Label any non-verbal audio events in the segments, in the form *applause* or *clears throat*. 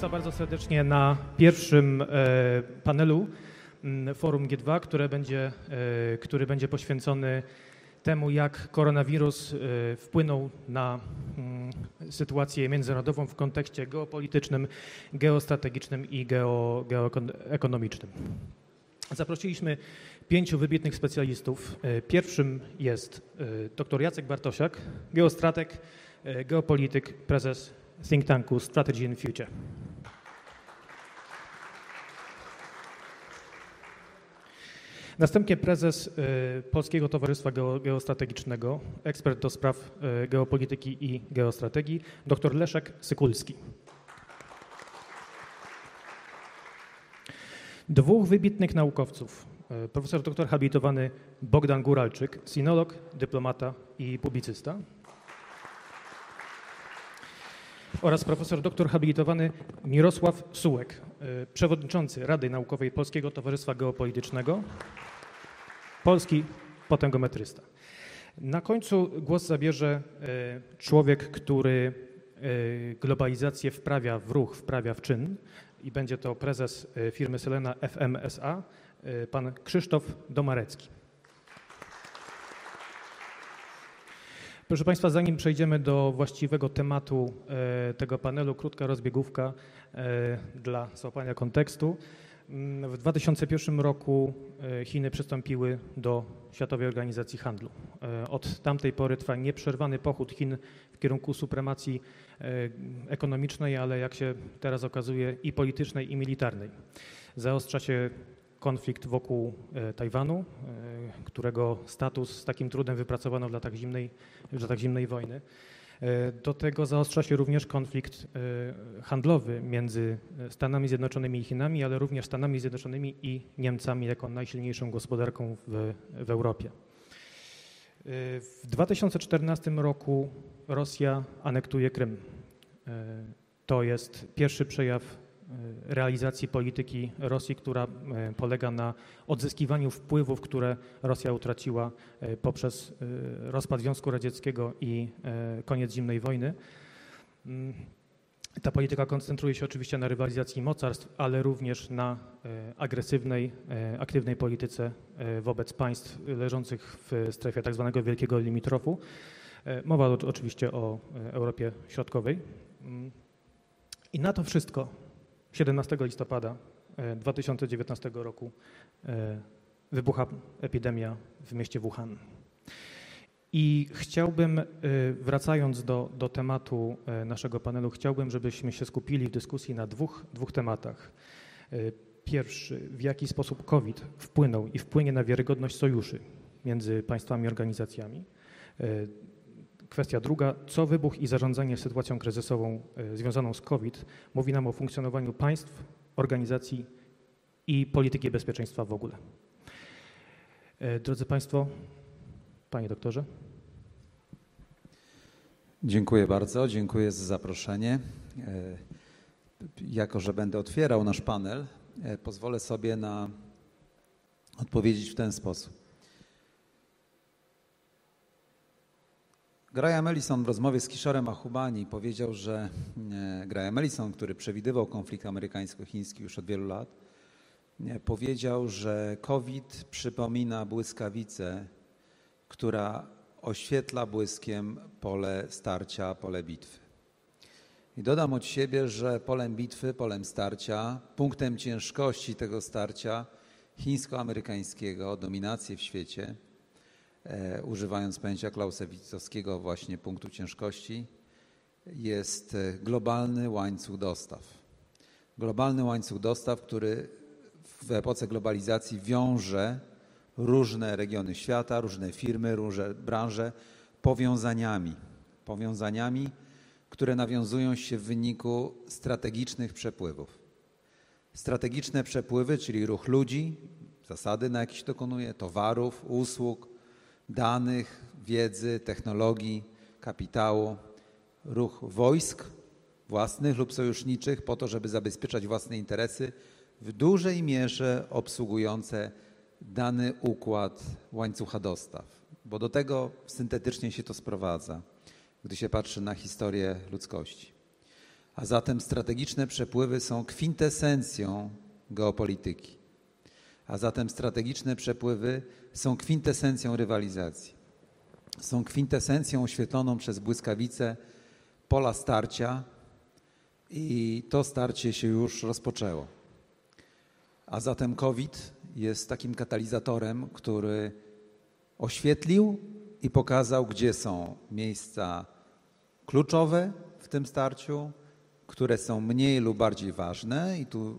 Państwa bardzo serdecznie na pierwszym e, panelu Forum G2, które będzie, e, który będzie poświęcony temu, jak koronawirus e, wpłynął na sytuację międzynarodową w kontekście geopolitycznym, geostrategicznym i geo, geoekonomicznym. Zaprosiliśmy pięciu wybitnych specjalistów. Pierwszym jest dr Jacek Bartosiak, geostrateg, geopolityk, prezes think tanku Strategy in Future. Następnie prezes e, Polskiego Towarzystwa Geo- Geostrategicznego, ekspert do spraw e, geopolityki i geostrategii, dr Leszek Sykulski. Dwóch wybitnych naukowców, e, profesor doktor habilitowany Bogdan Góralczyk, sinolog, dyplomata i publicysta oraz profesor doktor habilitowany Mirosław Sułek, e, przewodniczący Rady Naukowej Polskiego Towarzystwa Geopolitycznego, polski potęgometrysta. Na końcu głos zabierze e, człowiek, który e, globalizację wprawia w ruch, wprawia w czyn i będzie to prezes firmy Selena FMSA, pan Krzysztof Domarecki. Proszę Państwa, zanim przejdziemy do właściwego tematu e, tego panelu, krótka rozbiegówka e, dla złapania kontekstu. Mm, W 2001 roku e, Chiny przystąpiły do Światowej Organizacji Handlu. Od tamtej pory trwa nieprzerwany pochód Chin w kierunku supremacji ekonomicznej, ale jak się teraz okazuje i politycznej, i militarnej. Zaostrza się konflikt wokół e, Tajwanu, e, którego status z takim trudem wypracowano w latach zimnej, w latach zimnej wojny. E, Do tego zaostrza się również konflikt handlowy między Stanami Zjednoczonymi i Chinami, ale również Stanami Zjednoczonymi i Niemcami jako najsilniejszą gospodarką w, w Europie. W 2014 roku Rosja anektuje Krym. To jest pierwszy przejaw realizacji polityki Rosji, która e, polega na odzyskiwaniu wpływów, które Rosja utraciła e, poprzez e, rozpad Związku Radzieckiego i e, koniec zimnej wojny. Mm, Ta polityka koncentruje się oczywiście na rywalizacji mocarstw, ale również na e, agresywnej, e, aktywnej polityce e, wobec państw leżących w strefie tzw. wielkiego limitrofu. E, Mowa oczywiście o e, Europie Środkowej. Mm. I na to wszystko 17 listopada e, 2019 roku e, wybucha epidemia w mieście Wuhan. I chciałbym, e, wracając do, do tematu e, naszego panelu, chciałbym, żebyśmy się skupili w dyskusji na dwóch, dwóch tematach. E, Pierwszy, w jaki sposób COVID wpłynął i wpłynie na wiarygodność sojuszy między państwami i organizacjami. Kwestia druga, co wybuch i zarządzanie sytuacją kryzysową e, związaną z COVID mówi nam o funkcjonowaniu państw, organizacji i polityki bezpieczeństwa w ogóle. E, Drodzy Państwo, Panie Doktorze. Dziękuję bardzo, dziękuję za zaproszenie. E, Jako, że będę otwierał nasz panel, pozwolę sobie na odpowiedzieć w ten sposób. Graham Ellison w rozmowie z Kishorem Ahubani powiedział, że e, Graham Ellison, który przewidywał konflikt amerykańsko-chiński już od wielu lat, powiedział, że COVID przypomina błyskawicę, która oświetla błyskiem pole starcia, pole bitwy. I dodam od siebie, że polem bitwy, polem starcia, punktem ciężkości tego starcia chińsko-amerykańskiego, dominacji w świecie, używając pojęcia Clausewitzowskiego właśnie punktu ciężkości, jest e, globalny łańcuch dostaw. Globalny łańcuch dostaw, który w epoce globalizacji wiąże różne regiony świata, różne firmy, różne branże powiązaniami. Powiązaniami, które nawiązują się w wyniku strategicznych przepływów. Strategiczne przepływy, czyli ruch ludzi, zasady, na jakich się dokonuje, towarów, usług, danych, wiedzy, technologii, kapitału, ruch wojsk własnych lub sojuszniczych po to, żeby zabezpieczać własne interesy, w dużej mierze obsługujące dany układ łańcucha dostaw, bo do tego syntetycznie się to sprowadza, gdy się patrzy na historię ludzkości. A zatem strategiczne przepływy są kwintesencją geopolityki. A zatem strategiczne przepływy są kwintesencją rywalizacji. Są kwintesencją oświetloną przez błyskawice pola starcia i to starcie się już rozpoczęło. A zatem COVID jest takim katalizatorem, który oświetlił i pokazał, gdzie są miejsca kluczowe w tym starciu, które są mniej lub bardziej ważne, i tu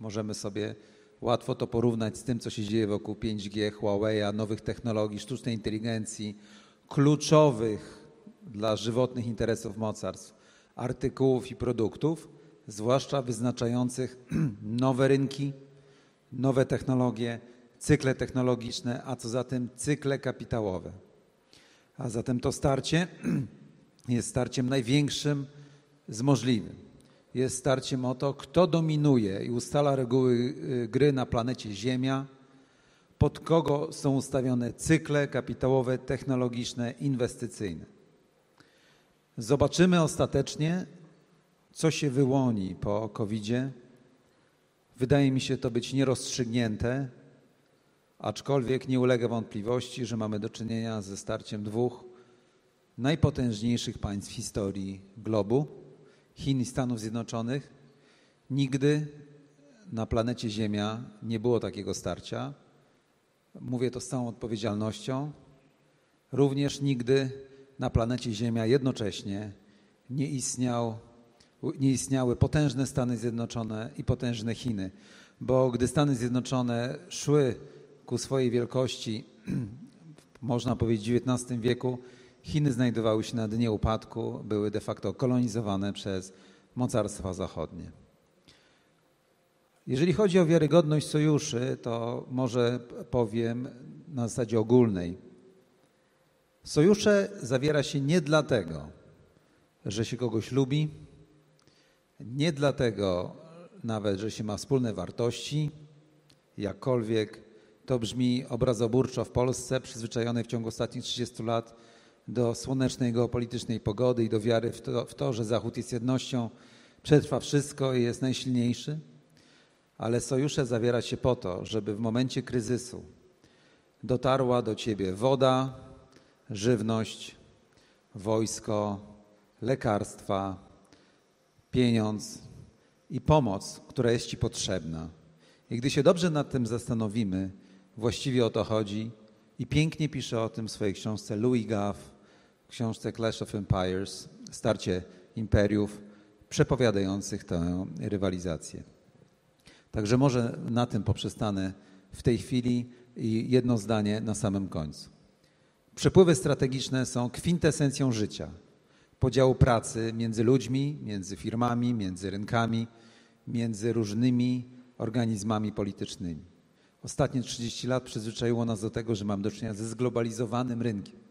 możemy sobie łatwo to porównać z tym, co się dzieje wokół 5G, Huawei, nowych technologii, sztucznej inteligencji, kluczowych dla żywotnych interesów mocarstw, artykułów i produktów, zwłaszcza wyznaczających *clears throat* nowe rynki, nowe technologie, cykle technologiczne, a co za tym cykle kapitałowe. A zatem to starcie *clears throat* jest starciem największym z możliwych. Jest starciem o to, kto dominuje i ustala reguły y, gry na planecie Ziemia, pod kogo są ustawione cykle kapitałowe, technologiczne, inwestycyjne. Zobaczymy ostatecznie, co się wyłoni po COVID-zie. Wydaje mi się to być nierozstrzygnięte, aczkolwiek nie ulega wątpliwości, że mamy do czynienia ze starciem dwóch najpotężniejszych państw historii globu Chin i Stanów Zjednoczonych. Nigdy na planecie Ziemia nie było takiego starcia. Mówię to z całą odpowiedzialnością. Również nigdy na planecie Ziemia jednocześnie nie, istniał, nie istniały potężne Stany Zjednoczone i potężne Chiny, bo gdy Stany Zjednoczone szły ku swojej wielkości, *clears throat* można powiedzieć w XIX wieku, Chiny znajdowały się na dnie upadku, były de facto kolonizowane przez mocarstwa zachodnie. Jeżeli chodzi o wiarygodność sojuszy, to może powiem na zasadzie ogólnej. Sojusze zawiera się nie dlatego, że się kogoś lubi, nie dlatego nawet, że się ma wspólne wartości, jakkolwiek to brzmi obrazoburczo w Polsce, przyzwyczajonej w ciągu ostatnich 30 lat do słonecznej geopolitycznej pogody i do wiary w to, w to, że Zachód jest jednością, przetrwa wszystko i jest najsilniejszy. Ale sojusze zawiera się po to, żeby w momencie kryzysu dotarła do ciebie woda, żywność, wojsko, lekarstwa, pieniądz i pomoc, która jest ci potrzebna. I gdy się dobrze nad tym zastanowimy, właściwie o to chodzi i pięknie pisze o tym w swojej książce Louis Gaff, książce Clash of Empires, starcie imperiów, przepowiadających tę rywalizację. Także może na tym poprzestanę w tej chwili i jedno zdanie na samym końcu. Przepływy strategiczne są kwintesencją życia, podziału pracy między ludźmi, między firmami, między rynkami, między różnymi organizmami politycznymi. Ostatnie 30 lat przyzwyczaiło nas do tego, że mamy do czynienia ze zglobalizowanym rynkiem.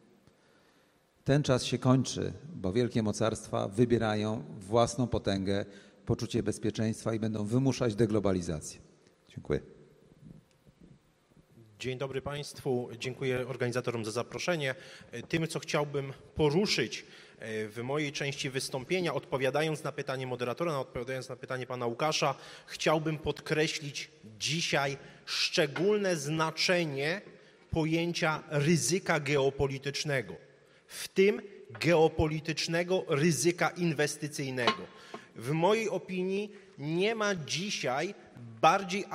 Ten czas się kończy, bo wielkie mocarstwa wybierają własną potęgę, poczucie bezpieczeństwa i będą wymuszać deglobalizację. Dziękuję. Dzień dobry Państwu. Dziękuję organizatorom za zaproszenie. Tym, co chciałbym poruszyć e, w mojej części wystąpienia, odpowiadając na pytanie moderatora, odpowiadając na pytanie pana Łukasza, chciałbym podkreślić dzisiaj szczególne znaczenie pojęcia ryzyka geopolitycznego w tym geopolitycznego ryzyka inwestycyjnego. W mojej opinii nie ma dzisiaj bardziej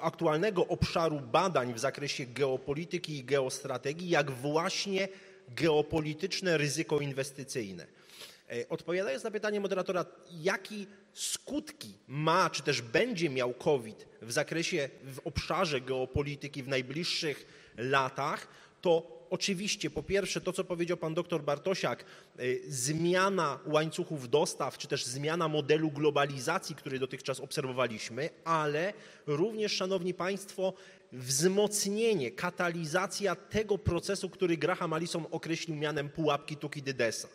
aktualnego obszaru badań w zakresie geopolityki i geostrategii, jak właśnie geopolityczne ryzyko inwestycyjne. E, odpowiadając na pytanie moderatora, jaki skutki ma, czy też będzie miał COVID w zakresie, w obszarze geopolityki w najbliższych latach, to Oczywiście, po pierwsze, to co powiedział pan doktor Bartosiak, y, zmiana łańcuchów dostaw, czy też zmiana modelu globalizacji, który dotychczas obserwowaliśmy, ale również, szanowni państwo, wzmocnienie, katalizacja tego procesu, który Graham Allison określił mianem pułapki Tukidydesa.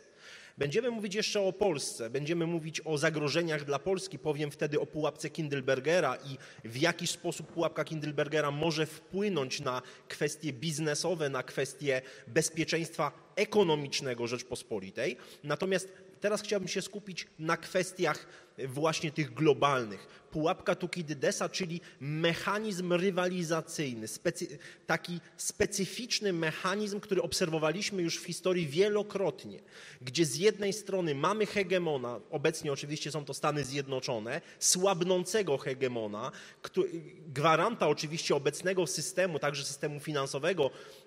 Będziemy mówić jeszcze o Polsce, będziemy mówić o zagrożeniach dla Polski, powiem wtedy o pułapce Kindlebergera i w jaki sposób pułapka Kindlebergera może wpłynąć na kwestie biznesowe, na kwestie bezpieczeństwa ekonomicznego Rzeczpospolitej. Natomiast teraz chciałbym się skupić na kwestiach właśnie tych globalnych. Pułapka Tukidydesa, czyli mechanizm rywalizacyjny, specy, taki specyficzny mechanizm, który obserwowaliśmy już w historii wielokrotnie, gdzie z jednej strony mamy hegemona, obecnie oczywiście są to Stany Zjednoczone, słabnącego hegemona, gwaranta oczywiście obecnego systemu, także systemu finansowego e,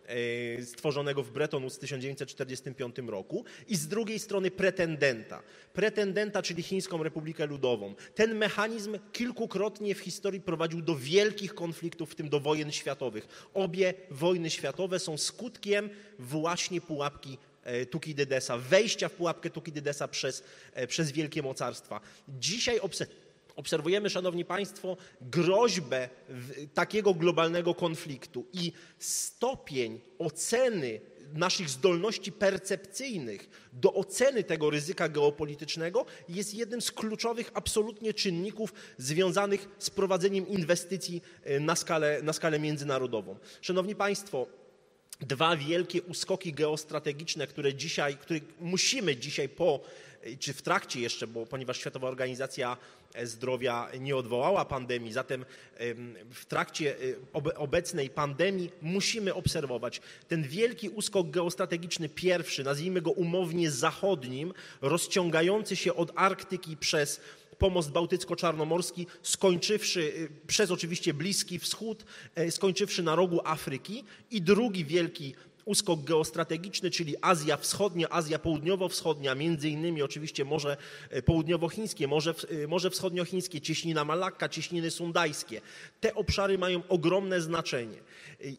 stworzonego w Woods w 1945 roku i z drugiej strony pretendenta. Pretendenta, czyli Chińską Republikę Ludową. Ten mechanizm kilkukrotnie w historii prowadził do wielkich konfliktów, w tym do wojen światowych. Obie wojny światowe są skutkiem właśnie pułapki e, Tukidydesa, wejścia w pułapkę Tukidydesa przez, e, przez wielkie mocarstwa. Dzisiaj obserwujemy, Szanowni Państwo, groźbę takiego globalnego konfliktu i stopień oceny naszych zdolności percepcyjnych do oceny tego ryzyka geopolitycznego jest jednym z kluczowych absolutnie czynników związanych z prowadzeniem inwestycji e, na skalę, na skalę międzynarodową. Szanowni Państwo, dwa wielkie uskoki geostrategiczne, które dzisiaj, które musimy dzisiaj po czy w trakcie jeszcze, bo ponieważ Światowa Organizacja Zdrowia nie odwołała pandemii, zatem w trakcie y, obecnej pandemii musimy obserwować. Ten wielki uskok geostrategiczny pierwszy, nazwijmy go umownie zachodnim, rozciągający się od Arktyki przez pomost bałtycko-czarnomorski, skończywszy y, przez oczywiście Bliski Wschód, e, skończywszy na rogu Afryki i drugi wielki uskok geostrategiczny, czyli Azja Wschodnia, Azja Południowo-Wschodnia, między innymi oczywiście Morze e, Południowochińskie, Morze, e, Morze Wschodniochińskie, cieśnina Malakka, cieśniny sundajskie. Te obszary mają ogromne znaczenie.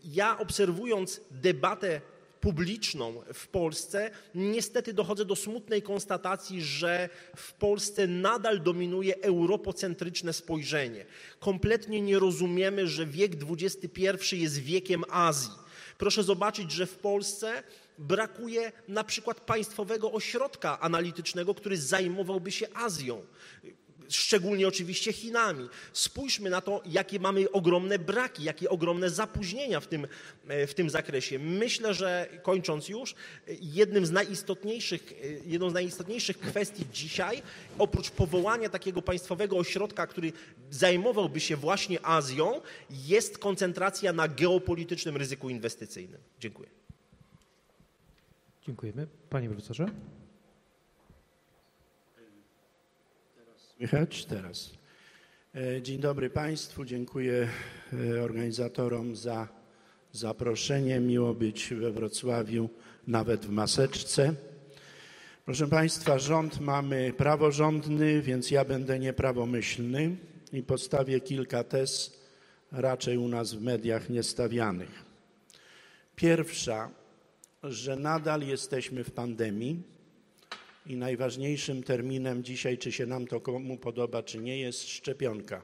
Ja obserwując debatę publiczną w Polsce, niestety dochodzę do smutnej konstatacji, że w Polsce nadal dominuje europocentryczne spojrzenie. Kompletnie nie rozumiemy, że wiek XXI jest wiekiem Azji. Proszę zobaczyć, że w Polsce brakuje na przykład państwowego ośrodka analitycznego, który zajmowałby się Azją szczególnie oczywiście Chinami. Spójrzmy na to, jakie mamy ogromne braki, jakie ogromne zapóźnienia w tym, e, w tym zakresie. Myślę, że kończąc już, jednym z najistotniejszych, e, jedną z najistotniejszych kwestii dzisiaj, oprócz powołania takiego państwowego ośrodka, który zajmowałby się właśnie Azją, jest koncentracja na geopolitycznym ryzyku inwestycyjnym. Dziękuję. Dziękujemy. Panie profesorze. Słychać teraz. E, dzień dobry Państwu. Dziękuję e, organizatorom za zaproszenie. Miło być we Wrocławiu, nawet w maseczce. Proszę Państwa, rząd mamy praworządny, więc ja będę nieprawomyślny i postawię kilka tez raczej u nas w mediach niestawianych. Pierwsza, że nadal jesteśmy w pandemii i najważniejszym terminem dzisiaj, czy się nam to komu podoba, czy nie, jest szczepionka.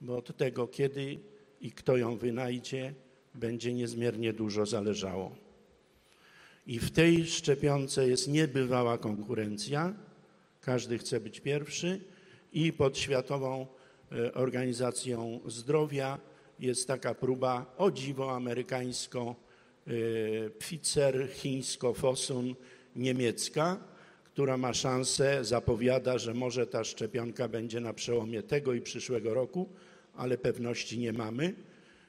Bo od tego, kiedy i kto ją wynajdzie, będzie niezmiernie dużo zależało. I w tej szczepionce jest niebywała konkurencja. Każdy chce być pierwszy i pod Światową e, Organizacją Zdrowia jest taka próba o dziwo amerykańsko e, Pfizer, chińsko Fosun, niemiecka, która ma szansę, zapowiada, że może ta szczepionka będzie na przełomie tego i przyszłego roku, ale pewności nie mamy.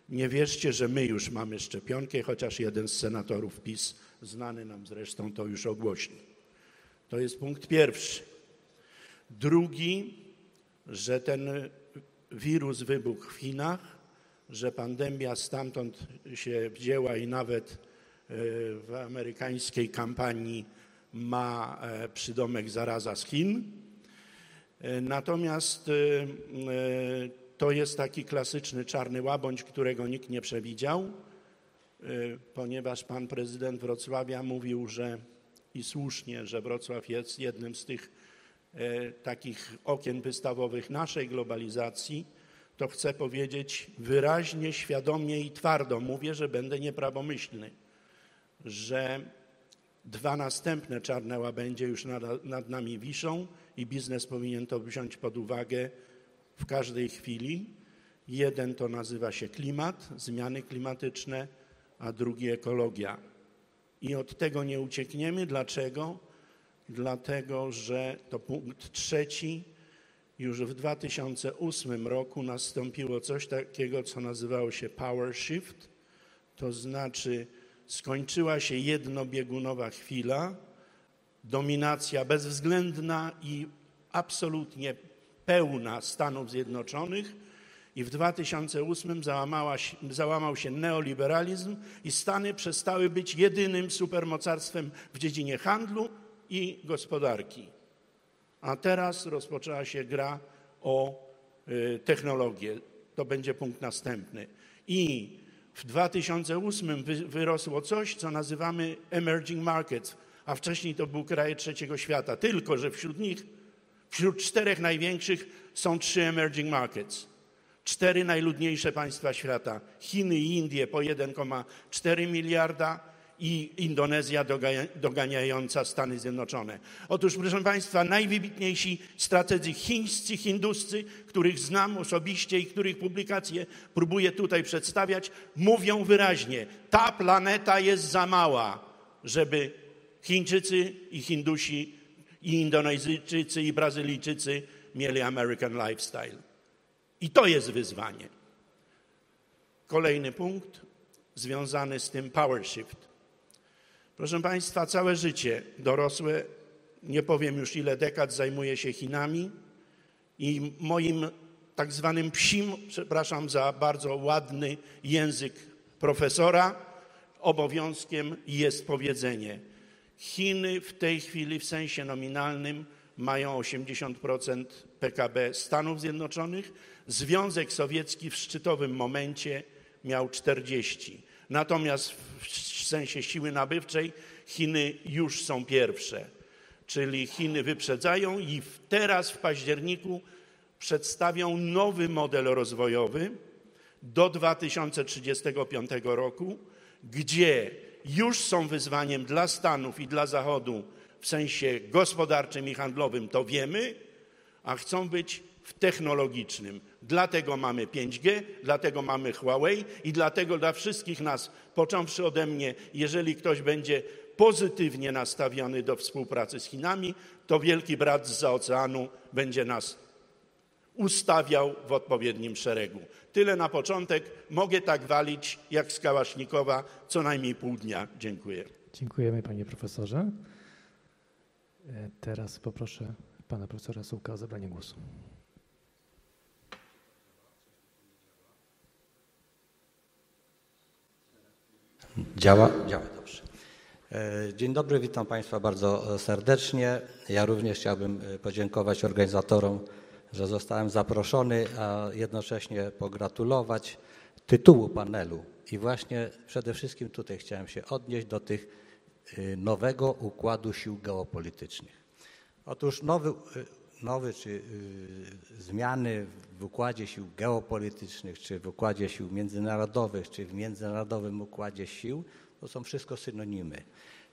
Nie wierzcie, że my już mamy szczepionkę, chociaż jeden z senatorów PiS, znany nam zresztą, to już ogłośnił. To jest punkt pierwszy. Drugi, że ten wirus wybuchł w Chinach, że pandemia stamtąd się wzięła i nawet e, w amerykańskiej kampanii ma e, przydomek zaraza z Chin. E, natomiast e, to jest taki klasyczny czarny łabędź, którego nikt nie przewidział, ponieważ pan prezydent Wrocławia mówił, że i słusznie, że Wrocław jest jednym z tych takich okien wystawowych naszej globalizacji, to chcę powiedzieć wyraźnie, świadomie i twardo mówię, że będę nieprawomyślny, że Dwa następne czarne łabędzie już nad, nad nami wiszą i biznes powinien to wziąć pod uwagę w każdej chwili. Jeden to nazywa się klimat, zmiany klimatyczne, a drugi ekologia. I od tego nie uciekniemy. Dlaczego? dlatego że to punkt trzeci. Już w 2008 roku nastąpiło coś takiego, co nazywało się power shift, to znaczy skończyła się jednobiegunowa chwila, dominacja bezwzględna i absolutnie pełna Stanów Zjednoczonych i w 2008 załamała załamał się neoliberalizm i Stany przestały być jedynym supermocarstwem w dziedzinie handlu i gospodarki. A teraz rozpoczęła się gra o y, technologię. To będzie punkt następny. I w 2008 wy, wyrosło coś, co nazywamy emerging markets, a wcześniej to były kraje trzeciego świata. Tylko, że wśród nich, wśród czterech największych są trzy emerging markets. Cztery najludniejsze państwa świata. Chiny i Indie po 1,4 miliarda, i Indonezja doganiająca Stany Zjednoczone. Otóż, proszę Państwa, najwybitniejsi strategzy chińscy, hinduscy, których znam osobiście i których publikacje próbuję tutaj przedstawiać, mówią wyraźnie, ta planeta jest za mała, żeby Chińczycy i Hindusi i Indonezyjczycy i Brazylijczycy mieli American lifestyle. I to jest wyzwanie. Kolejny punkt związany z tym power shift. Proszę Państwa, całe życie dorosłe, nie powiem już ile dekad, zajmuję się Chinami i moim tak zwanym psim, przepraszam za bardzo ładny język profesora, obowiązkiem jest powiedzenie. Chiny w tej chwili w sensie nominalnym mają 80% PKB Stanów Zjednoczonych. Związek Sowiecki w szczytowym momencie miał 40. Natomiast w sensie siły nabywczej Chiny już są pierwsze. Czyli Chiny wyprzedzają i teraz w październiku przedstawią nowy model rozwojowy do 2035 roku, gdzie już są wyzwaniem dla Stanów i dla Zachodu w sensie gospodarczym i handlowym, to wiemy, a chcą być technologicznym. Dlatego mamy 5G, dlatego mamy Huawei i dlatego dla wszystkich nas, począwszy ode mnie, jeżeli ktoś będzie pozytywnie nastawiony do współpracy z Chinami, to wielki brat z oceanu będzie nas ustawiał w odpowiednim szeregu. Tyle na początek. Mogę tak walić jak z co najmniej pół dnia. Dziękuję. Dziękujemy panie profesorze. E, teraz poproszę pana profesora Sułka o zabranie głosu. Działa? Działa, dobrze. E, dzień dobry, witam Państwa bardzo serdecznie. Ja również chciałbym e, podziękować organizatorom, że zostałem zaproszony, a jednocześnie pogratulować tytułu panelu. I właśnie przede wszystkim tutaj chciałem się odnieść do tych e, nowego układu sił geopolitycznych. Otóż nowy nowy, czy y, zmiany w układzie sił geopolitycznych, czy w układzie sił międzynarodowych, czy w międzynarodowym układzie sił, to są wszystko synonimy.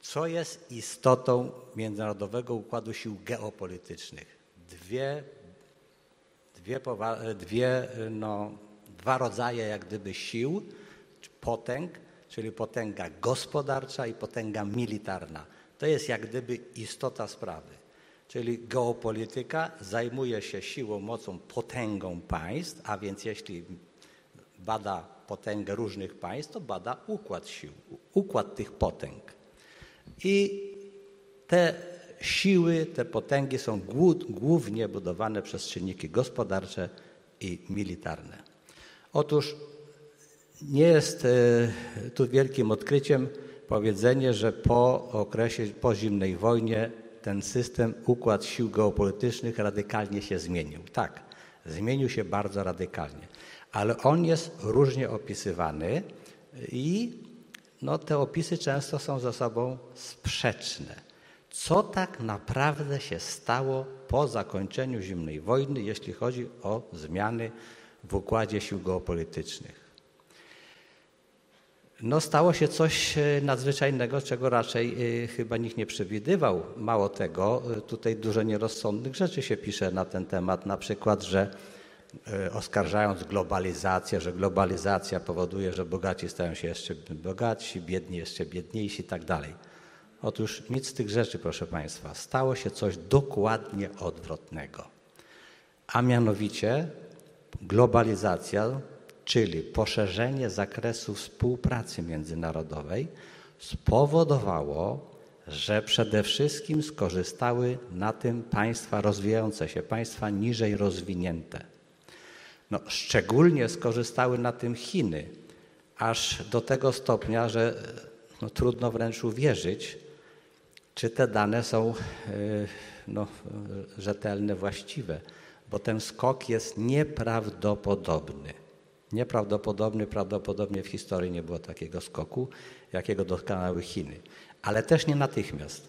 Co jest istotą międzynarodowego układu sił geopolitycznych? Dwie, dwie, dwie no, dwa rodzaje jak gdyby sił, potęg, czyli potęga gospodarcza i potęga militarna. To jest jak gdyby istota sprawy. Czyli geopolityka zajmuje się siłą, mocą, potęgą państw, a więc jeśli bada potęgę różnych państw, to bada układ sił, układ tych potęg. I te siły, te potęgi są głównie budowane przez czynniki gospodarcze i militarne. Otóż nie jest e, tu wielkim odkryciem powiedzenie, że po okresie, po zimnej wojnie ten system, układ sił geopolitycznych radykalnie się zmienił. Tak, zmienił się bardzo radykalnie, ale on jest różnie opisywany i no, te opisy często są ze sobą sprzeczne. Co tak naprawdę się stało po zakończeniu zimnej wojny, jeśli chodzi o zmiany w układzie sił geopolitycznych? No, stało się coś e, nadzwyczajnego, czego raczej e, chyba nikt nie przewidywał. Mało tego, e, tutaj dużo nierozsądnych rzeczy się pisze na ten temat, na przykład, że oskarżając globalizację, że globalizacja powoduje, że bogaci stają się jeszcze bogatsi, biedni jeszcze biedniejsi i tak dalej. Otóż nic z tych rzeczy, proszę Państwa, stało się coś dokładnie odwrotnego. A mianowicie globalizacja, czyli poszerzenie zakresu współpracy międzynarodowej, spowodowało, że przede wszystkim skorzystały na tym państwa rozwijające się, państwa niżej rozwinięte. No, szczególnie skorzystały na tym Chiny, aż do tego stopnia, że no, trudno wręcz uwierzyć, czy te dane są e, no, rzetelne, właściwe, bo ten skok jest nieprawdopodobny. Nieprawdopodobny, prawdopodobnie w historii nie było takiego skoku, jakiego dokonały Chiny, ale też nie natychmiast.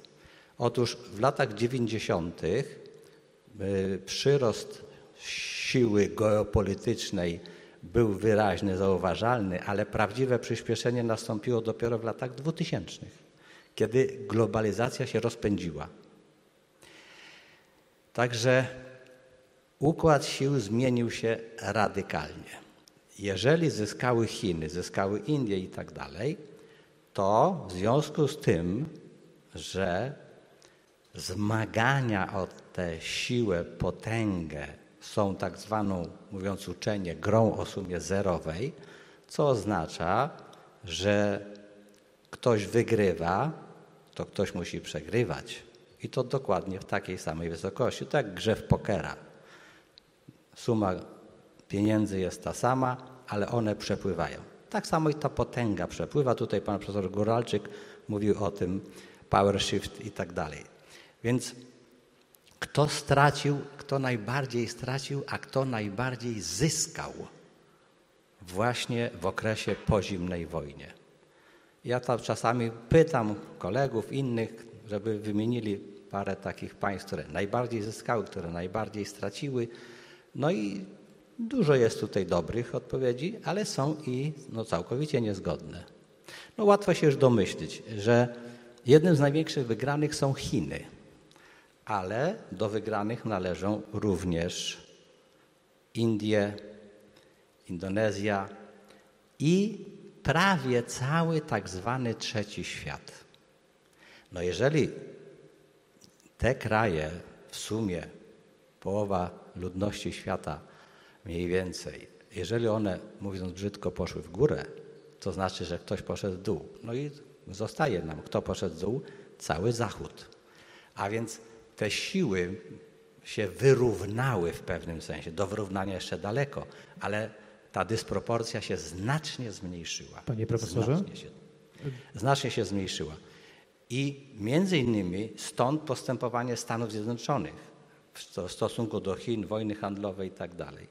Otóż w latach 90. E, przyrost siły geopolitycznej był wyraźny, zauważalny, ale prawdziwe przyspieszenie nastąpiło dopiero w latach 2000 kiedy globalizacja się rozpędziła. Także układ sił zmienił się radykalnie. Jeżeli zyskały Chiny, zyskały Indie i tak dalej, to w związku z tym, że zmagania o tę siłę, potęgę są tak zwaną, mówiąc uczenie, grą o sumie zerowej, co oznacza, że ktoś wygrywa, to ktoś musi przegrywać. I to dokładnie w takiej samej wysokości, tak grze w pokera. Suma pieniędzy jest ta sama, ale one przepływają. Tak samo i ta potęga przepływa. Tutaj pan profesor Góralczyk mówił o tym, power shift i tak dalej. Więc kto stracił, kto najbardziej stracił, a kto najbardziej zyskał właśnie w okresie po zimnej wojnie. Ja tam czasami pytam kolegów innych, żeby wymienili parę takich państw, które najbardziej zyskały, które najbardziej straciły. No i dużo jest tutaj dobrych odpowiedzi, ale są i no, całkowicie niezgodne. No łatwo się już domyślić, że jednym z największych wygranych są Chiny, ale do wygranych należą również Indie, Indonezja i prawie cały tak zwany trzeci świat. No jeżeli te kraje w sumie połowa ludności świata mniej więcej, jeżeli one, mówiąc brzydko, poszły w górę, to znaczy, że ktoś poszedł w dół. No i zostaje nam, kto poszedł w dół? Cały Zachód. A więc te siły się wyrównały w pewnym sensie. Do wyrównania jeszcze daleko, ale ta dysproporcja się znacznie zmniejszyła. Panie profesorze? Znacznie się, znacznie się zmniejszyła. I między innymi stąd postępowanie Stanów Zjednoczonych w stosunku do Chin, wojny handlowej i tak dalej.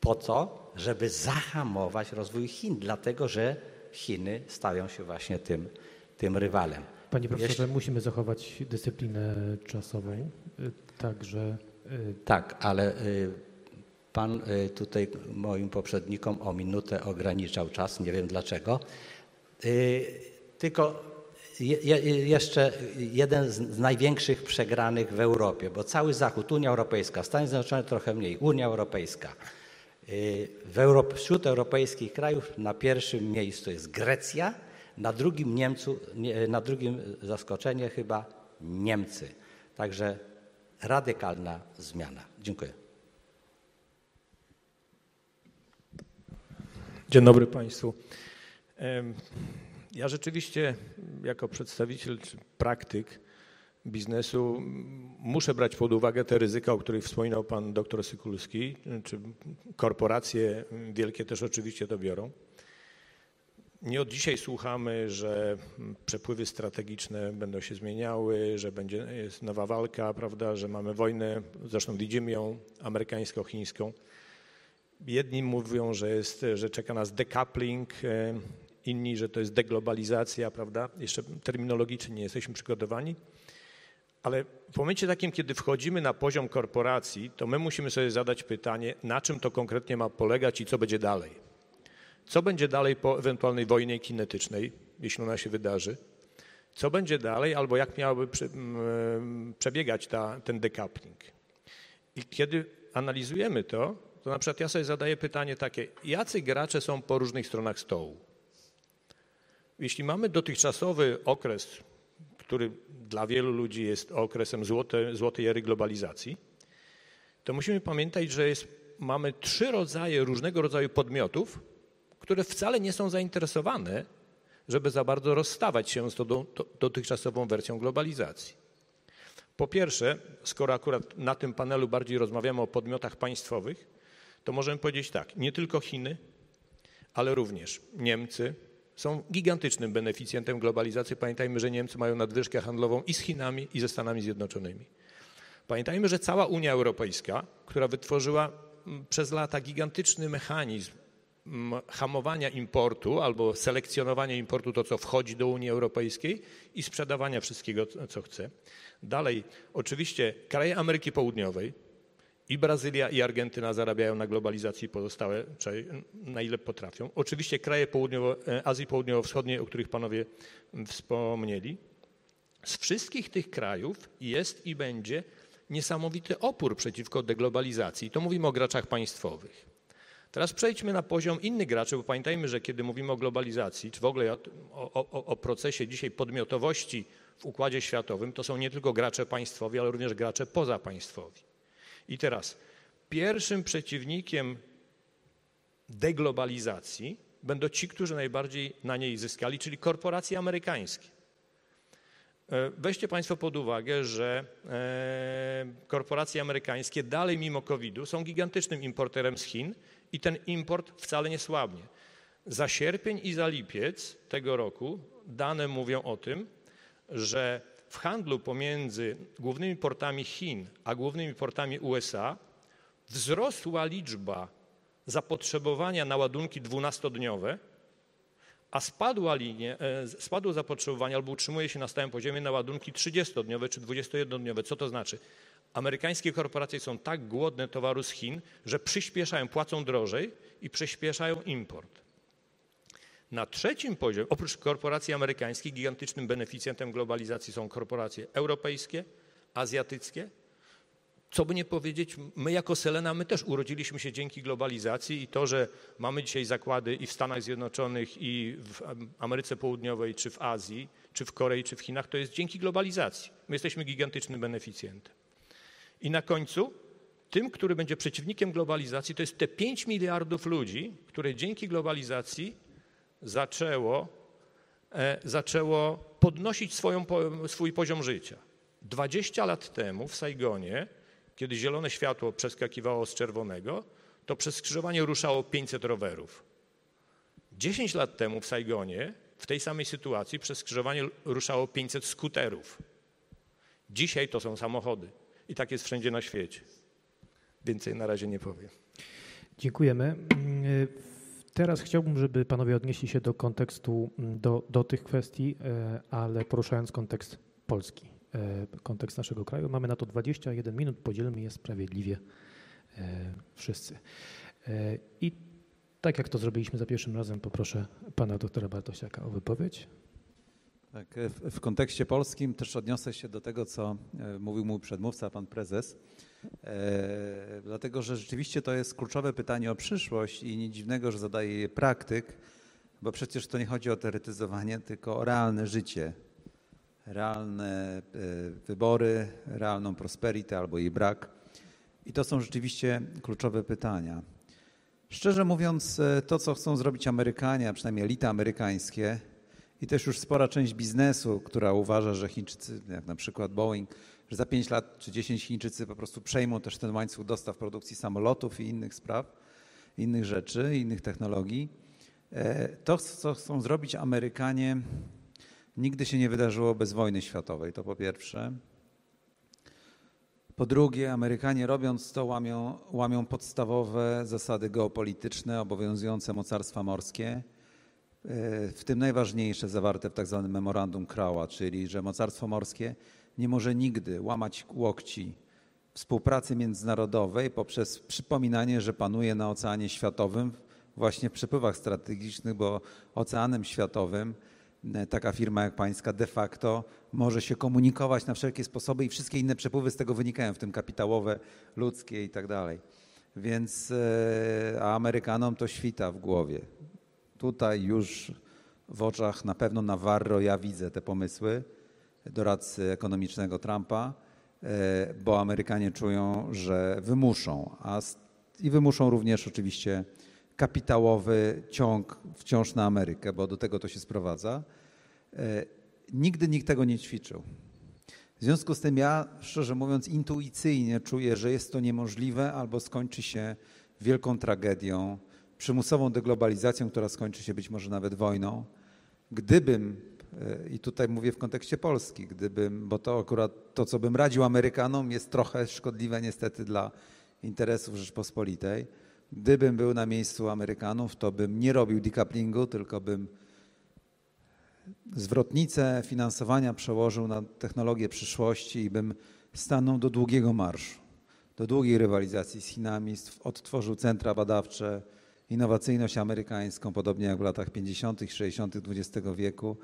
Po to, żeby zahamować rozwój Chin, dlatego że Chiny stają się właśnie tym, tym rywalem. Panie profesorze, Jeśli... musimy zachować dyscyplinę czasową, y, także... Y, tak, ale y, Pan tutaj moim poprzednikom o minutę ograniczał czas, nie wiem dlaczego. Tylko jeszcze jeden z największych przegranych w Europie, bo cały Zachód, Unia Europejska, Stany Zjednoczone trochę mniej, Unia Europejska. Europ wśród europejskich krajów na pierwszym miejscu jest Grecja, na drugim, Niemcu, na drugim zaskoczenie chyba Niemcy. Także radykalna zmiana. Dziękuję. Dzień dobry Państwu. Ja rzeczywiście jako przedstawiciel czy praktyk biznesu muszę brać pod uwagę te ryzyka, o których wspominał pan doktor Sykulski, czy korporacje wielkie też oczywiście to biorą. Nie od dzisiaj słuchamy, że przepływy strategiczne będą się zmieniały, że będzie jest nowa walka, prawda, że mamy wojnę, zresztą widzimy ją amerykańsko-chińską. Jedni mówią, że, jest, że czeka nas decoupling, e, inni, że to jest deglobalizacja, prawda? Jeszcze terminologicznie nie jesteśmy przygotowani. Ale w momencie takim, kiedy wchodzimy na poziom korporacji, to my musimy sobie zadać pytanie, na czym to konkretnie ma polegać i co będzie dalej. Co będzie dalej po ewentualnej wojnie kinetycznej, jeśli ona się wydarzy? Co będzie dalej, albo jak miałaby przebiegać ta, ten decoupling? I kiedy analizujemy to, to na przykład ja sobie zadaję pytanie takie, jacy gracze są po różnych stronach stołu? Jeśli mamy dotychczasowy okres który dla wielu ludzi jest okresem złote, złotej ery globalizacji, to musimy pamiętać, że jest, mamy trzy rodzaje różnego rodzaju podmiotów, które wcale nie są zainteresowane, żeby za bardzo rozstawać się z tą dotychczasową wersją globalizacji. Po pierwsze, skoro akurat na tym panelu bardziej rozmawiamy o podmiotach państwowych, to możemy powiedzieć tak, nie tylko Chiny, ale również Niemcy są gigantycznym beneficjentem globalizacji. Pamiętajmy, że Niemcy mają nadwyżkę handlową i z Chinami, i ze Stanami Zjednoczonymi. Pamiętajmy, że cała Unia Europejska, która wytworzyła przez lata gigantyczny mechanizm hamowania importu albo selekcjonowania importu, to co wchodzi do Unii Europejskiej i sprzedawania wszystkiego, co chce. Dalej, oczywiście kraje Ameryki Południowej, i Brazylia, i Argentyna zarabiają na globalizacji pozostałe, na ile potrafią. Oczywiście kraje południowo, e, Azji Południowo-Wschodniej, o których panowie wspomnieli. Z wszystkich tych krajów jest i będzie niesamowity opór przeciwko deglobalizacji. To mówimy o graczach państwowych. Teraz przejdźmy na poziom innych graczy, bo pamiętajmy, że kiedy mówimy o globalizacji, czy w ogóle o, o, o, procesie dzisiaj podmiotowości w układzie światowym, to są nie tylko gracze państwowi, ale również gracze pozapaństwowi. I teraz pierwszym przeciwnikiem deglobalizacji będą ci, którzy najbardziej na niej zyskali, czyli korporacje amerykańskie. E, weźcie Państwo pod uwagę, że e, korporacje amerykańskie dalej mimo COVID-u są gigantycznym importerem z Chin i ten import wcale nie słabnie. Za sierpień i za lipiec tego roku dane mówią o tym, że w handlu pomiędzy głównymi portami Chin a głównymi portami USA wzrosła liczba zapotrzebowania na ładunki 12-dniowe, a spadła linie, e, spadło zapotrzebowanie albo utrzymuje się na stałym poziomie na ładunki 30-dniowe czy 21-dniowe. Co to znaczy? Amerykańskie korporacje są tak głodne towaru z Chin, że przyspieszają, płacą drożej i przyspieszają import. Na trzecim poziomie, oprócz korporacji amerykańskich, gigantycznym beneficjentem globalizacji są korporacje europejskie, azjatyckie. Co by nie powiedzieć, my jako Selena, my też urodziliśmy się dzięki globalizacji i to, że mamy dzisiaj zakłady i w Stanach Zjednoczonych, i w Ameryce Południowej, czy w Azji, czy w Korei, czy w Chinach, to jest dzięki globalizacji. My jesteśmy gigantycznym beneficjentem. I na końcu tym, który będzie przeciwnikiem globalizacji, to jest te 5 miliardów ludzi, które dzięki globalizacji zaczęło, e, zaczęło podnosić swoją, swój poziom życia. 20 lat temu w Saigonie, kiedy zielone światło przeskakiwało z czerwonego, to przez skrzyżowanie ruszało 500 rowerów. 10 lat temu w Saigonie, w tej samej sytuacji, przez skrzyżowanie ruszało 500 skuterów. Dzisiaj to są samochody. I tak jest wszędzie na świecie. Więcej na razie nie powiem. Dziękujemy. Teraz chciałbym, żeby panowie odnieśli się do kontekstu, mm, do, do tych kwestii, e, ale poruszając kontekst Polski, e, kontekst naszego kraju. Mamy na to 21 minut, podzielmy je sprawiedliwie e, wszyscy. I tak jak to zrobiliśmy za pierwszym razem, poproszę pana doktora Bartosiaka o wypowiedź. Tak, w, w kontekście polskim też odniosę się do tego, co mówił mój przedmówca, pan prezes. E, dlatego że rzeczywiście to jest kluczowe pytanie o przyszłość i nic dziwnego, że zadaje je praktyk, bo przecież to nie chodzi o teoretyzowanie, tylko o realne życie, realne e, wybory, realną prosperity albo jej brak. I to są rzeczywiście kluczowe pytania. Szczerze mówiąc, e, to, co chcą zrobić Amerykanie, a przynajmniej elita amerykańskie, i też już spora część biznesu, która uważa, że Chińczycy, jak na przykład Boeing, że za 5 lat czy 10 Chińczycy po prostu przejmą też ten łańcuch dostaw produkcji samolotów i innych spraw, innych rzeczy, innych technologii. E, to, co chcą zrobić Amerykanie, nigdy się nie wydarzyło bez wojny światowej, to po pierwsze. Po drugie, Amerykanie robiąc to łamią, łamią podstawowe zasady geopolityczne obowiązujące mocarstwa morskie, w tym najważniejsze zawarte w tak zwanym memorandum Crowa, czyli że mocarstwo morskie nie może nigdy łamać łokci współpracy międzynarodowej poprzez przypominanie, że panuje na oceanie światowym właśnie w przepływach strategicznych, bo oceanem światowym e, taka firma jak pańska de facto może się komunikować na wszelkie sposoby i wszystkie inne przepływy z tego wynikają, w tym kapitałowe, ludzkie i tak dalej. Więc e, a Amerykanom to świta w głowie. Tutaj już w oczach na pewno Navarro ja widzę te pomysły doradcy ekonomicznego Trumpa, e, bo Amerykanie czują, że wymuszą, a i wymuszą również oczywiście kapitałowy ciąg wciąż na Amerykę, bo do tego to się sprowadza. E, nigdy nikt tego nie ćwiczył. W związku z tym ja, szczerze mówiąc, intuicyjnie czuję, że jest to niemożliwe albo skończy się wielką tragedią, przymusową deglobalizacją, która skończy się być może nawet wojną. Gdybym, e, i tutaj mówię w kontekście Polski, gdybym, bo to akurat to, co bym radził Amerykanom, jest trochę szkodliwe niestety dla interesów Rzeczpospolitej. Gdybym był na miejscu Amerykanów, to bym nie robił decouplingu, tylko bym zwrotnicę finansowania przełożył na technologię przyszłości i bym stanął do długiego marszu, do długiej rywalizacji z Chinami, odtworzył centra badawcze, innowacyjność amerykańską, podobnie jak w latach 50., 60. XX wieku,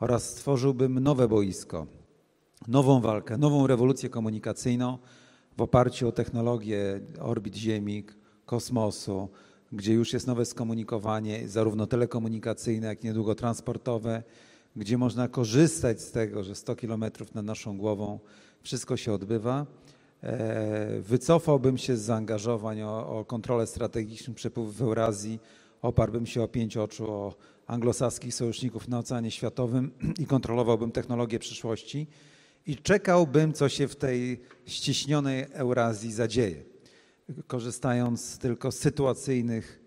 oraz stworzyłbym nowe boisko, nową walkę, nową rewolucję komunikacyjną w oparciu o technologię orbit Ziemi, kosmosu, gdzie już jest nowe skomunikowanie, zarówno telekomunikacyjne, jak i niedługo transportowe, gdzie można korzystać z tego, że 100 kilometrów nad naszą głową wszystko się odbywa. E, wycofałbym się z zaangażowań o, o kontrolę strategicznych przepływów w Eurazji, oparłbym się o pięć oczu, o anglosaskich sojuszników na Oceanie Światowym *clears throat* i kontrolowałbym technologię przyszłości. I czekałbym, co się w tej ściśnionej Eurazji zadzieje, korzystając tylko z sytuacyjnych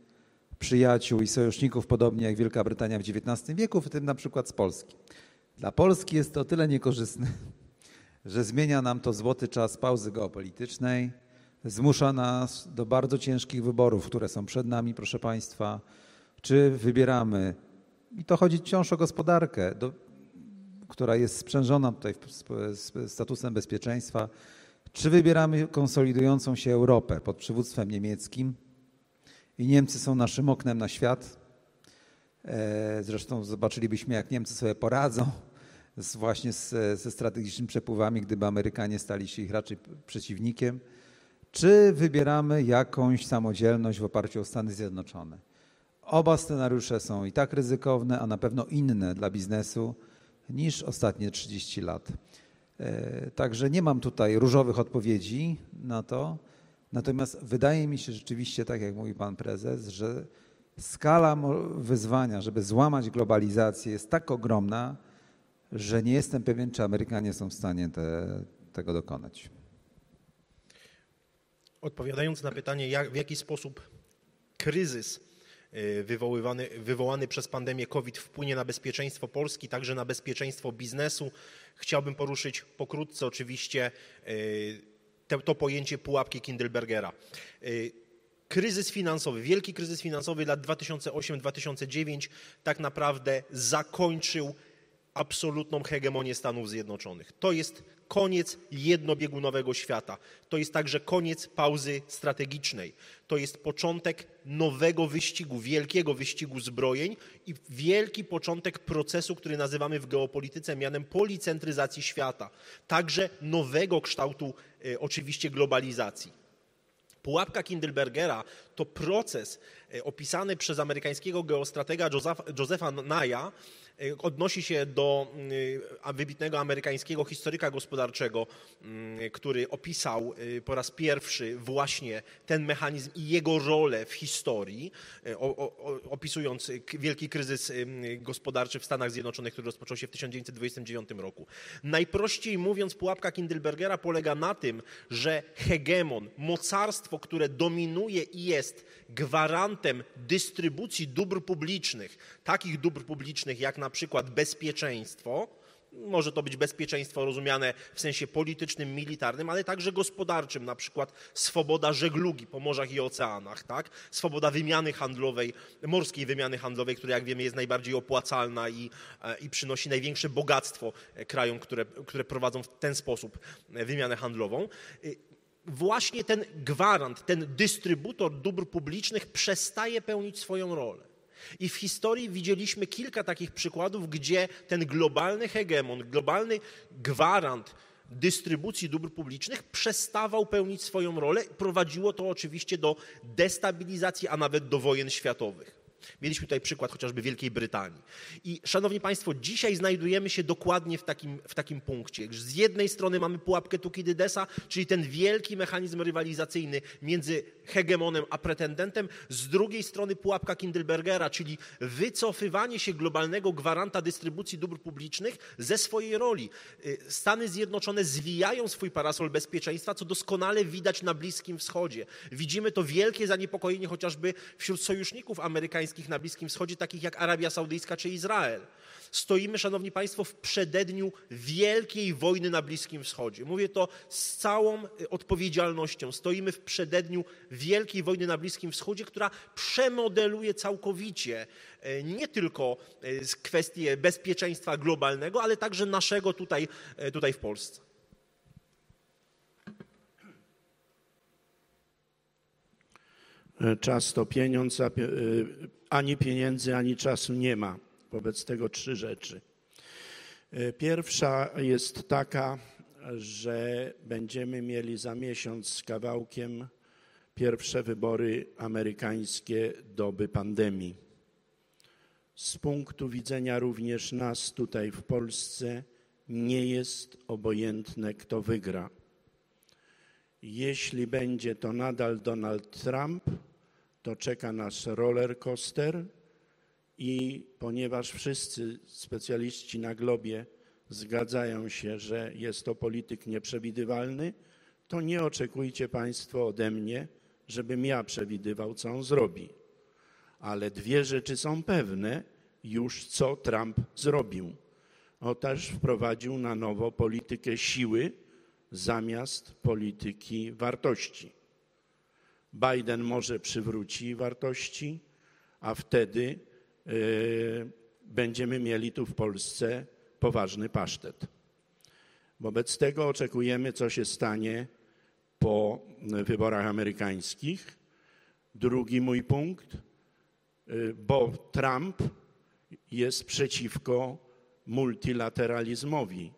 przyjaciół i sojuszników, podobnie jak Wielka Brytania w XIX wieku, w tym na przykład z Polski. Dla Polski jest to tyle niekorzystne, że zmienia nam to złoty czas pauzy geopolitycznej, zmusza nas do bardzo ciężkich wyborów, które są przed nami, proszę Państwa. Czy wybieramy, i to chodzi wciąż o gospodarkę, do, która jest sprzężona tutaj statusem bezpieczeństwa, czy wybieramy konsolidującą się Europę pod przywództwem niemieckim i Niemcy są naszym oknem na świat. E, zresztą zobaczylibyśmy, jak Niemcy sobie poradzą z, właśnie z, ze strategicznymi przepływami, gdyby Amerykanie stali się ich raczej przeciwnikiem. Czy wybieramy jakąś samodzielność w oparciu o Stany Zjednoczone? Oba scenariusze są i tak ryzykowne, a na pewno inne dla biznesu niż ostatnie 30 lat. E, także nie mam tutaj różowych odpowiedzi na to. Natomiast wydaje mi się rzeczywiście, tak jak mówi pan prezes, że skala wyzwania, żeby złamać globalizację jest tak ogromna, że nie jestem pewien, czy Amerykanie są w stanie te, tego dokonać. Odpowiadając na pytanie, jak, w jaki sposób kryzys y, wywoływany, wywołany przez pandemię COVID wpłynie na bezpieczeństwo Polski, także na bezpieczeństwo biznesu, chciałbym poruszyć pokrótce oczywiście y, to, to pojęcie pułapki Kindlebergera. Y, kryzys finansowy, wielki kryzys finansowy lat 2008-2009 tak naprawdę zakończył absolutną hegemonię Stanów Zjednoczonych. To jest koniec jednobiegunowego świata. To jest także koniec pauzy strategicznej. To jest początek nowego wyścigu, wielkiego wyścigu zbrojeń i wielki początek procesu, który nazywamy w geopolityce mianem policentryzacji świata. Także nowego kształtu e, oczywiście globalizacji. Pułapka Kindlebergera to proces e, opisany przez amerykańskiego geostratega Josepha Naya, odnosi się do mm, wybitnego amerykańskiego historyka gospodarczego, mm, który opisał y, po raz pierwszy właśnie ten mechanizm i jego rolę w historii, e, opisując wielki kryzys gospodarczy w Stanach Zjednoczonych, który rozpoczął się w 1929 roku. Najprościej mówiąc, pułapka Kindlebergera polega na tym, że hegemon, mocarstwo, które dominuje i jest gwarantem dystrybucji dóbr publicznych, takich dóbr publicznych jak na przykład bezpieczeństwo, może to być bezpieczeństwo rozumiane w sensie politycznym, militarnym, ale także gospodarczym, na przykład swoboda żeglugi po morzach i oceanach, tak? swoboda wymiany handlowej, morskiej wymiany handlowej, która jak wiemy jest najbardziej opłacalna i, e, i przynosi największe bogactwo krajom, które, które prowadzą w ten sposób wymianę handlową właśnie ten gwarant, ten dystrybutor dóbr publicznych przestaje pełnić swoją rolę. I w historii widzieliśmy kilka takich przykładów, gdzie ten globalny hegemon, globalny gwarant dystrybucji dóbr publicznych przestawał pełnić swoją rolę. Prowadziło to oczywiście do destabilizacji, a nawet do wojen światowych. Mieliśmy tutaj przykład chociażby Wielkiej Brytanii. I szanowni Państwo, dzisiaj znajdujemy się dokładnie w takim, w takim punkcie. Z jednej strony mamy pułapkę Tukidydesa, czyli ten wielki mechanizm rywalizacyjny między hegemonem a pretendentem, z drugiej strony pułapka Kindlebergera, czyli wycofywanie się globalnego gwaranta dystrybucji dóbr publicznych ze swojej roli. Y, Stany Zjednoczone zwijają swój parasol bezpieczeństwa, co doskonale widać na Bliskim Wschodzie. Widzimy to wielkie zaniepokojenie chociażby wśród sojuszników amerykańskich na Bliskim Wschodzie, takich jak Arabia Saudyjska czy Izrael. Stoimy, szanowni państwo, w przededniu wielkiej wojny na Bliskim Wschodzie. Mówię to z całą y, odpowiedzialnością. Stoimy w przededniu wielkiej wojny na Bliskim Wschodzie, która przemodeluje całkowicie y, nie tylko y, kwestie bezpieczeństwa globalnego, ale także naszego tutaj, tutaj w Polsce. E, Czas to pieniądz, ani pieniędzy, ani czasu nie ma. Wobec tego trzy rzeczy. E, Pierwsza jest taka, że będziemy mieli za miesiąc z kawałkiem pierwsze wybory amerykańskie doby pandemii. Z punktu widzenia również nas tutaj w Polsce nie jest obojętne, kto wygra. Jeśli będzie to nadal Donald Trump, to czeka nas roller coaster i ponieważ wszyscy specjaliści na globie zgadzają się, że jest to polityk nieprzewidywalny, to nie oczekujcie Państwo ode mnie, żebym ja przewidywał, co on zrobi. Ale dwie rzeczy są pewne już, co Trump zrobił. On też wprowadził na nowo politykę siły zamiast polityki wartości. Biden może przywróci wartości, a wtedy y, będziemy mieli tu w Polsce poważny pasztet. Wobec tego oczekujemy, co się stanie po wyborach amerykańskich. Drugi mój punkt, y, bo Trump jest przeciwko multilateralizmowi.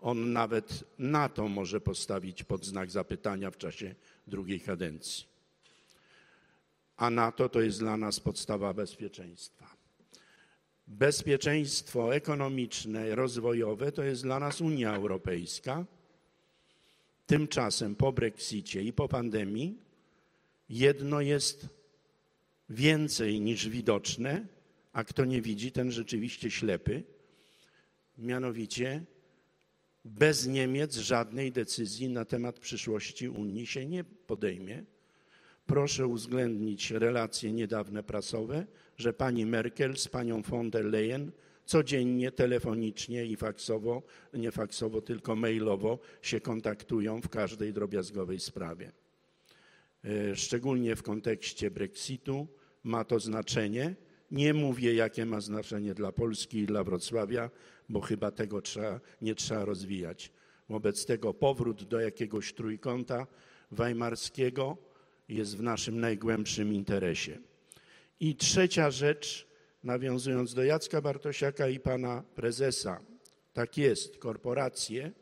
On nawet NATO może postawić pod znak zapytania w czasie drugiej kadencji. A NATO to jest dla nas podstawa bezpieczeństwa. Bezpieczeństwo ekonomiczne, rozwojowe to jest dla nas Unia Europejska. Tymczasem po Brexicie i po pandemii jedno jest więcej niż widoczne, a kto nie widzi, ten rzeczywiście ślepy. Mianowicie bez Niemiec żadnej decyzji na temat przyszłości Unii się nie podejmie. Proszę uwzględnić relacje niedawne prasowe, że pani Merkel z panią von der Leyen codziennie telefonicznie i faksowo, nie faksowo, tylko mailowo się kontaktują w każdej drobiazgowej sprawie. E, Szczególnie w kontekście Brexitu ma to znaczenie. Nie mówię, jakie ma znaczenie dla Polski i dla Wrocławia, bo chyba tego trzeba, nie trzeba rozwijać. Wobec tego powrót do jakiegoś trójkąta weimarskiego jest w naszym najgłębszym interesie. I trzecia rzecz, nawiązując do Jacka Bartosiaka i pana prezesa. Tak jest, korporacje,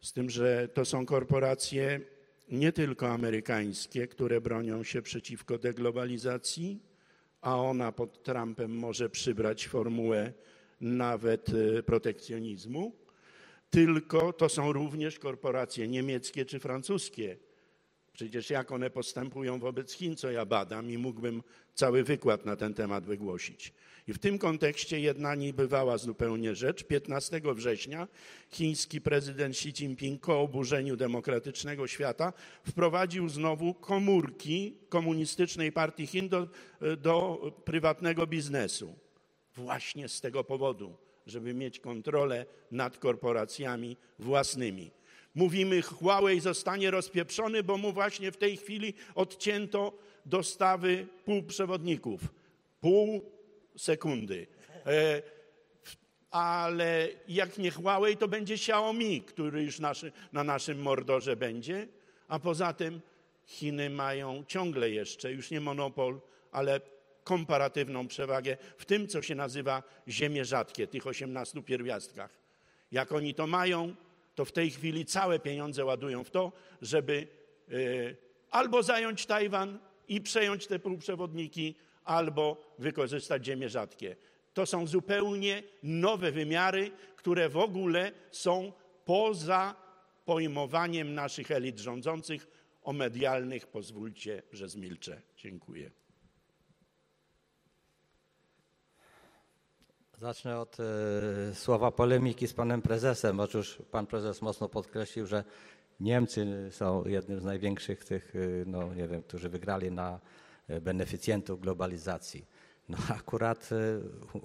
z tym, że to są korporacje nie tylko amerykańskie, które bronią się przeciwko deglobalizacji, a ona pod Trumpem może przybrać formułę nawet e, protekcjonizmu, tylko to są również korporacje niemieckie czy francuskie. Przecież jak one postępują wobec Chin, co ja badam i mógłbym cały wykład na ten temat wygłosić. I w tym kontekście jedna niebywała zupełnie rzecz. 15 września chiński prezydent Xi Jinping po oburzeniu demokratycznego świata wprowadził znowu komórki komunistycznej partii Chin do, do prywatnego biznesu. Właśnie z tego powodu, żeby mieć kontrolę nad korporacjami własnymi. Mówimy, Huawei zostanie rozpieprzony, bo mu właśnie w tej chwili odcięto dostawy półprzewodników. Pół sekundy. E, ale jak nie Huawei, to będzie Xiaomi, który już naszy, na naszym mordorze będzie. A poza tym Chiny mają ciągle jeszcze, już nie monopol, ale komparatywną przewagę w tym, co się nazywa ziemie rzadkie, tych 18 pierwiastkach. Jak oni to mają, to w tej chwili całe pieniądze ładują w to, żeby y, albo zająć Tajwan, i przejąć te półprzewodniki, albo wykorzystać ziemie rzadkie. To są zupełnie nowe wymiary, które w ogóle są poza pojmowaniem naszych elit rządzących o medialnych. Pozwólcie, że zmilczę. Dziękuję. Zacznę od e, słowa polemiki z panem prezesem. Otóż pan prezes mocno podkreślił, że Niemcy są jednym z największych tych, e, no nie wiem, którzy wygrali na e, beneficjentów globalizacji. No *laughs* akurat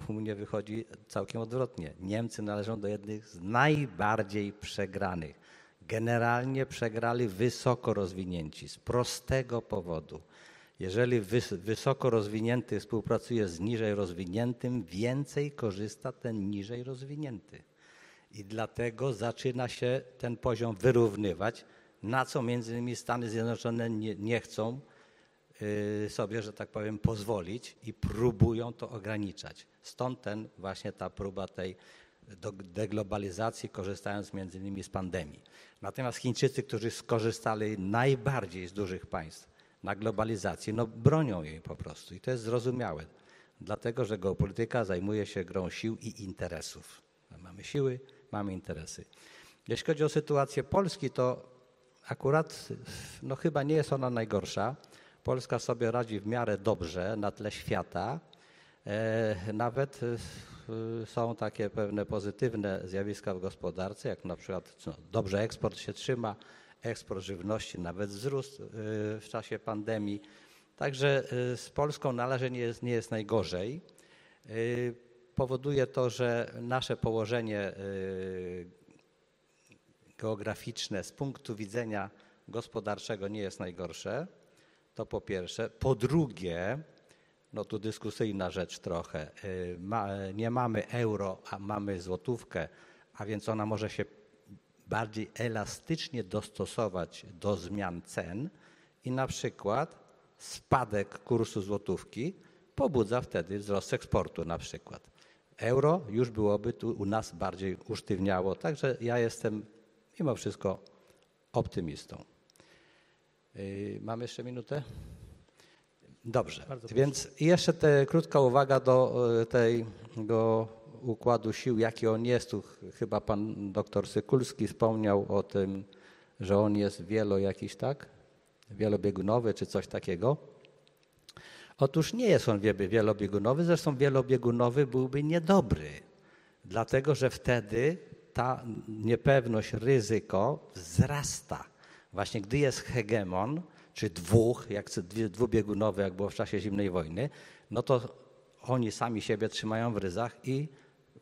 u mnie wychodzi całkiem odwrotnie. Niemcy należą do jednych z najbardziej przegranych. Generalnie przegrali wysoko rozwinięci z prostego powodu. Jeżeli wys wysoko rozwinięty współpracuje z niżej rozwiniętym, więcej korzysta ten niżej rozwinięty. I dlatego zaczyna się ten poziom wyrównywać, na co między innymi Stany Zjednoczone nie, nie chcą y, sobie, że tak powiem, pozwolić i próbują to ograniczać. Stąd ten właśnie ta próba tej deglobalizacji, korzystając między innymi z pandemii. Natomiast Chińczycy, którzy skorzystali najbardziej z dużych państw, na globalizację, no bronią jej po prostu i to jest zrozumiałe, dlatego że geopolityka zajmuje się grą sił i interesów. Mamy siły, mamy interesy. Jeśli chodzi o sytuację Polski, to akurat no chyba nie jest ona najgorsza. Polska sobie radzi w miarę dobrze na tle świata. E, nawet e, są takie pewne pozytywne zjawiska w gospodarce, jak na przykład no, dobrze eksport się trzyma, eksport żywności nawet wzrósł y, w czasie pandemii. Także y, z Polską na nie jest, nie jest najgorzej. Y, powoduje to, że nasze położenie geograficzne z punktu widzenia gospodarczego nie jest najgorsze. To po pierwsze. Po drugie, no tu dyskusyjna rzecz trochę, ma, nie mamy euro, a mamy złotówkę, a więc ona może się bardziej elastycznie dostosować do zmian cen i na przykład spadek kursu złotówki pobudza wtedy wzrost eksportu na przykład. Euro już byłoby tu u nas bardziej usztywniało, także ja jestem mimo wszystko optymistą. Yy, mamy jeszcze minutę? Dobrze, więc jeszcze te, krótka uwaga do e, tego układu sił, jaki on jest. Tu chyba pan doktor Sykulski wspomniał o tym, że on jest wielo jakiś, tak? Wielobiegunowy czy coś takiego. Otóż nie jest on wielobiegunowy, zresztą wielobiegunowy byłby niedobry, dlatego że wtedy ta niepewność, ryzyko wzrasta. Właśnie gdy jest hegemon, czy dwóch, jak dwubiegunowy, jak było w czasie zimnej wojny, no to oni sami siebie trzymają w ryzach i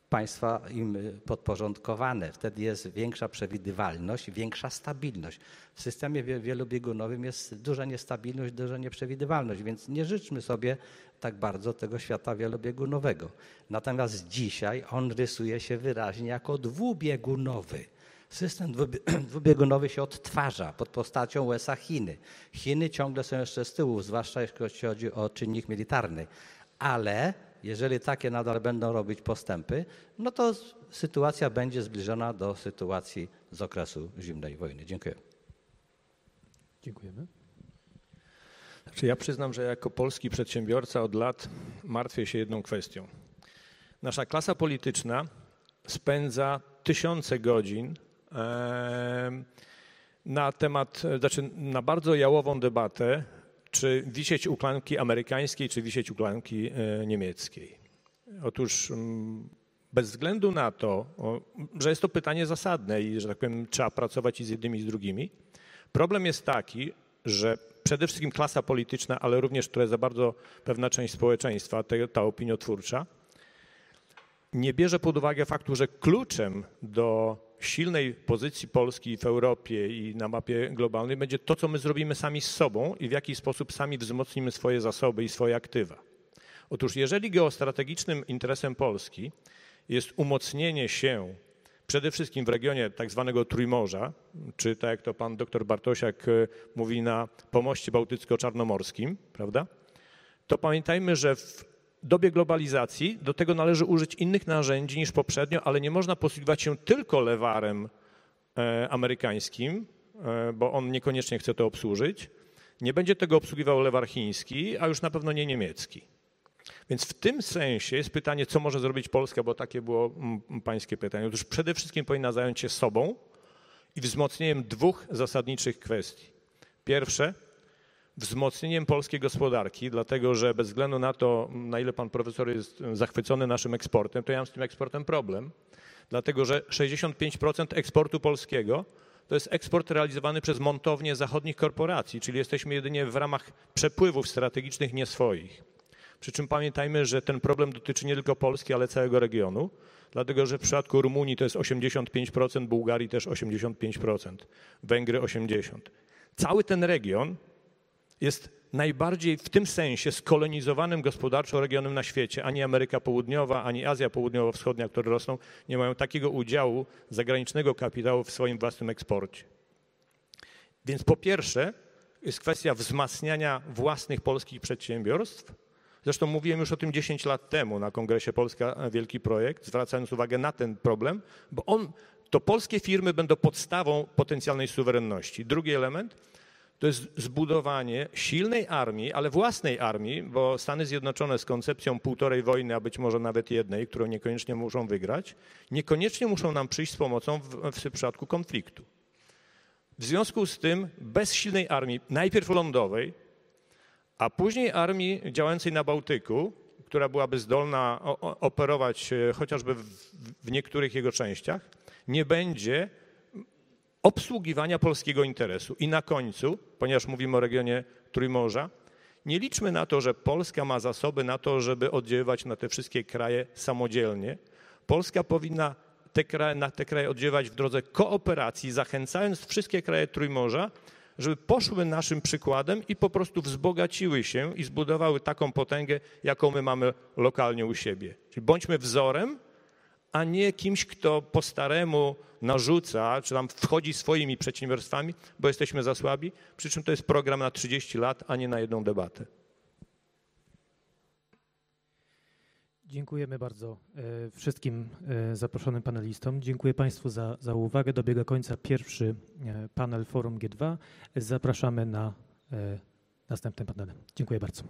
państwa im podporządkowane. Wtedy jest większa przewidywalność, większa stabilność. W systemie wielobiegunowym jest duża niestabilność, duża nieprzewidywalność, więc nie życzmy sobie tak bardzo tego świata wielobiegunowego. Natomiast dzisiaj on rysuje się wyraźnie jako dwubiegunowy. System *clears throat* dwubiegunowy się odtwarza pod postacią USA Chiny. Chiny ciągle są jeszcze z tyłu, zwłaszcza jeśli chodzi o czynnik militarny, ale jeżeli takie nadal będą robić postępy, no to sytuacja będzie zbliżona do sytuacji z okresu zimnej wojny. Dziękuję. Dziękujemy. Znaczy ja przyznam, że jako polski przedsiębiorca od lat martwię się jedną kwestią. Nasza klasa polityczna spędza tysiące godzin na temat, znaczy na bardzo jałową debatę czy wisieć u klanki amerykańskiej, czy wisieć u klanki e, niemieckiej. Otóż mm, bez względu na to, że jest to pytanie zasadne i, że tak powiem, trzeba pracować i z jednymi, i z drugimi, problem jest taki, że przede wszystkim klasa polityczna, ale również która za bardzo pewna część społeczeństwa, ta opiniotwórcza, nie bierze pod uwagę faktu, że kluczem do silnej pozycji Polski w Europie i na mapie globalnej będzie to, co my zrobimy sami z sobą i w jaki sposób sami wzmocnimy swoje zasoby i swoje aktywa. Otóż jeżeli geostrategicznym interesem Polski jest umocnienie się przede wszystkim w regionie tak zwanego Trójmorza, czy tak jak to pan doktor Bartosiak e, mówi na pomoście bałtycko-czarnomorskim, prawda? To pamiętajmy, że w dobie globalizacji do tego należy użyć innych narzędzi niż poprzednio, ale nie można posługiwać się tylko lewarem e, amerykańskim, e, bo on niekoniecznie chce to obsłużyć. Nie będzie tego obsługiwał lewar chiński, a już na pewno nie niemiecki. Więc w tym sensie jest pytanie, co może zrobić Polska, bo takie było pańskie pytanie. Otóż przede wszystkim powinna zająć się sobą i wzmocnieniem dwóch zasadniczych kwestii. Pierwsze, wzmocnieniem polskiej gospodarki, dlatego że bez względu na to, na ile pan profesor jest zachwycony naszym eksportem, to ja mam z tym eksportem problem, dlatego że 65% eksportu polskiego to jest eksport realizowany przez montownie zachodnich korporacji, czyli jesteśmy jedynie w ramach przepływów strategicznych nie swoich. Przy czym pamiętajmy, że ten problem dotyczy nie tylko Polski, ale całego regionu, dlatego że w przypadku Rumunii to jest 85%, Bułgarii też 85%, Węgry 80%. Cały ten region jest najbardziej w tym sensie skolonizowanym gospodarczo regionem na świecie. Ani Ameryka Południowa, ani Azja Południowo-Wschodnia, które rosną, nie mają takiego udziału zagranicznego kapitału w swoim własnym eksporcie. Więc po pierwsze jest kwestia wzmacniania własnych polskich przedsiębiorstw. Zresztą mówiłem już o tym 10 lat temu na kongresie Polska Wielki Projekt, zwracając uwagę na ten problem, bo on, to polskie firmy będą podstawą potencjalnej suwerenności. Drugi element to jest zbudowanie silnej armii, ale własnej armii, bo Stany Zjednoczone z koncepcją półtorej wojny, a być może nawet jednej, którą niekoniecznie muszą wygrać, niekoniecznie muszą nam przyjść z pomocą w, w przypadku konfliktu. W związku z tym bez silnej armii, najpierw lądowej, a później armii działającej na Bałtyku, która byłaby zdolna operować e, chociażby w, w niektórych jego częściach, nie będzie obsługiwania polskiego interesu. I na końcu, ponieważ mówimy o regionie Trójmorza, nie liczmy na to, że Polska ma zasoby na to, żeby oddziaływać na te wszystkie kraje samodzielnie. Polska powinna te kraje, na te kraje oddziaływać w drodze kooperacji, zachęcając wszystkie kraje Trójmorza, żeby poszły naszym przykładem i po prostu wzbogaciły się i zbudowały taką potęgę, jaką my mamy lokalnie u siebie. Czyli bądźmy wzorem a nie kimś, kto po staremu narzuca, czy tam wchodzi swoimi przedsiębiorstwami, bo jesteśmy za słabi, przy czym to jest program na 30 lat, a nie na jedną debatę. Dziękujemy bardzo e, wszystkim e, zaproszonym panelistom. Dziękuję Państwu za, za uwagę. Dobiega końca pierwszy e, panel Forum G2. Zapraszamy na następne panele. Dziękuję bardzo.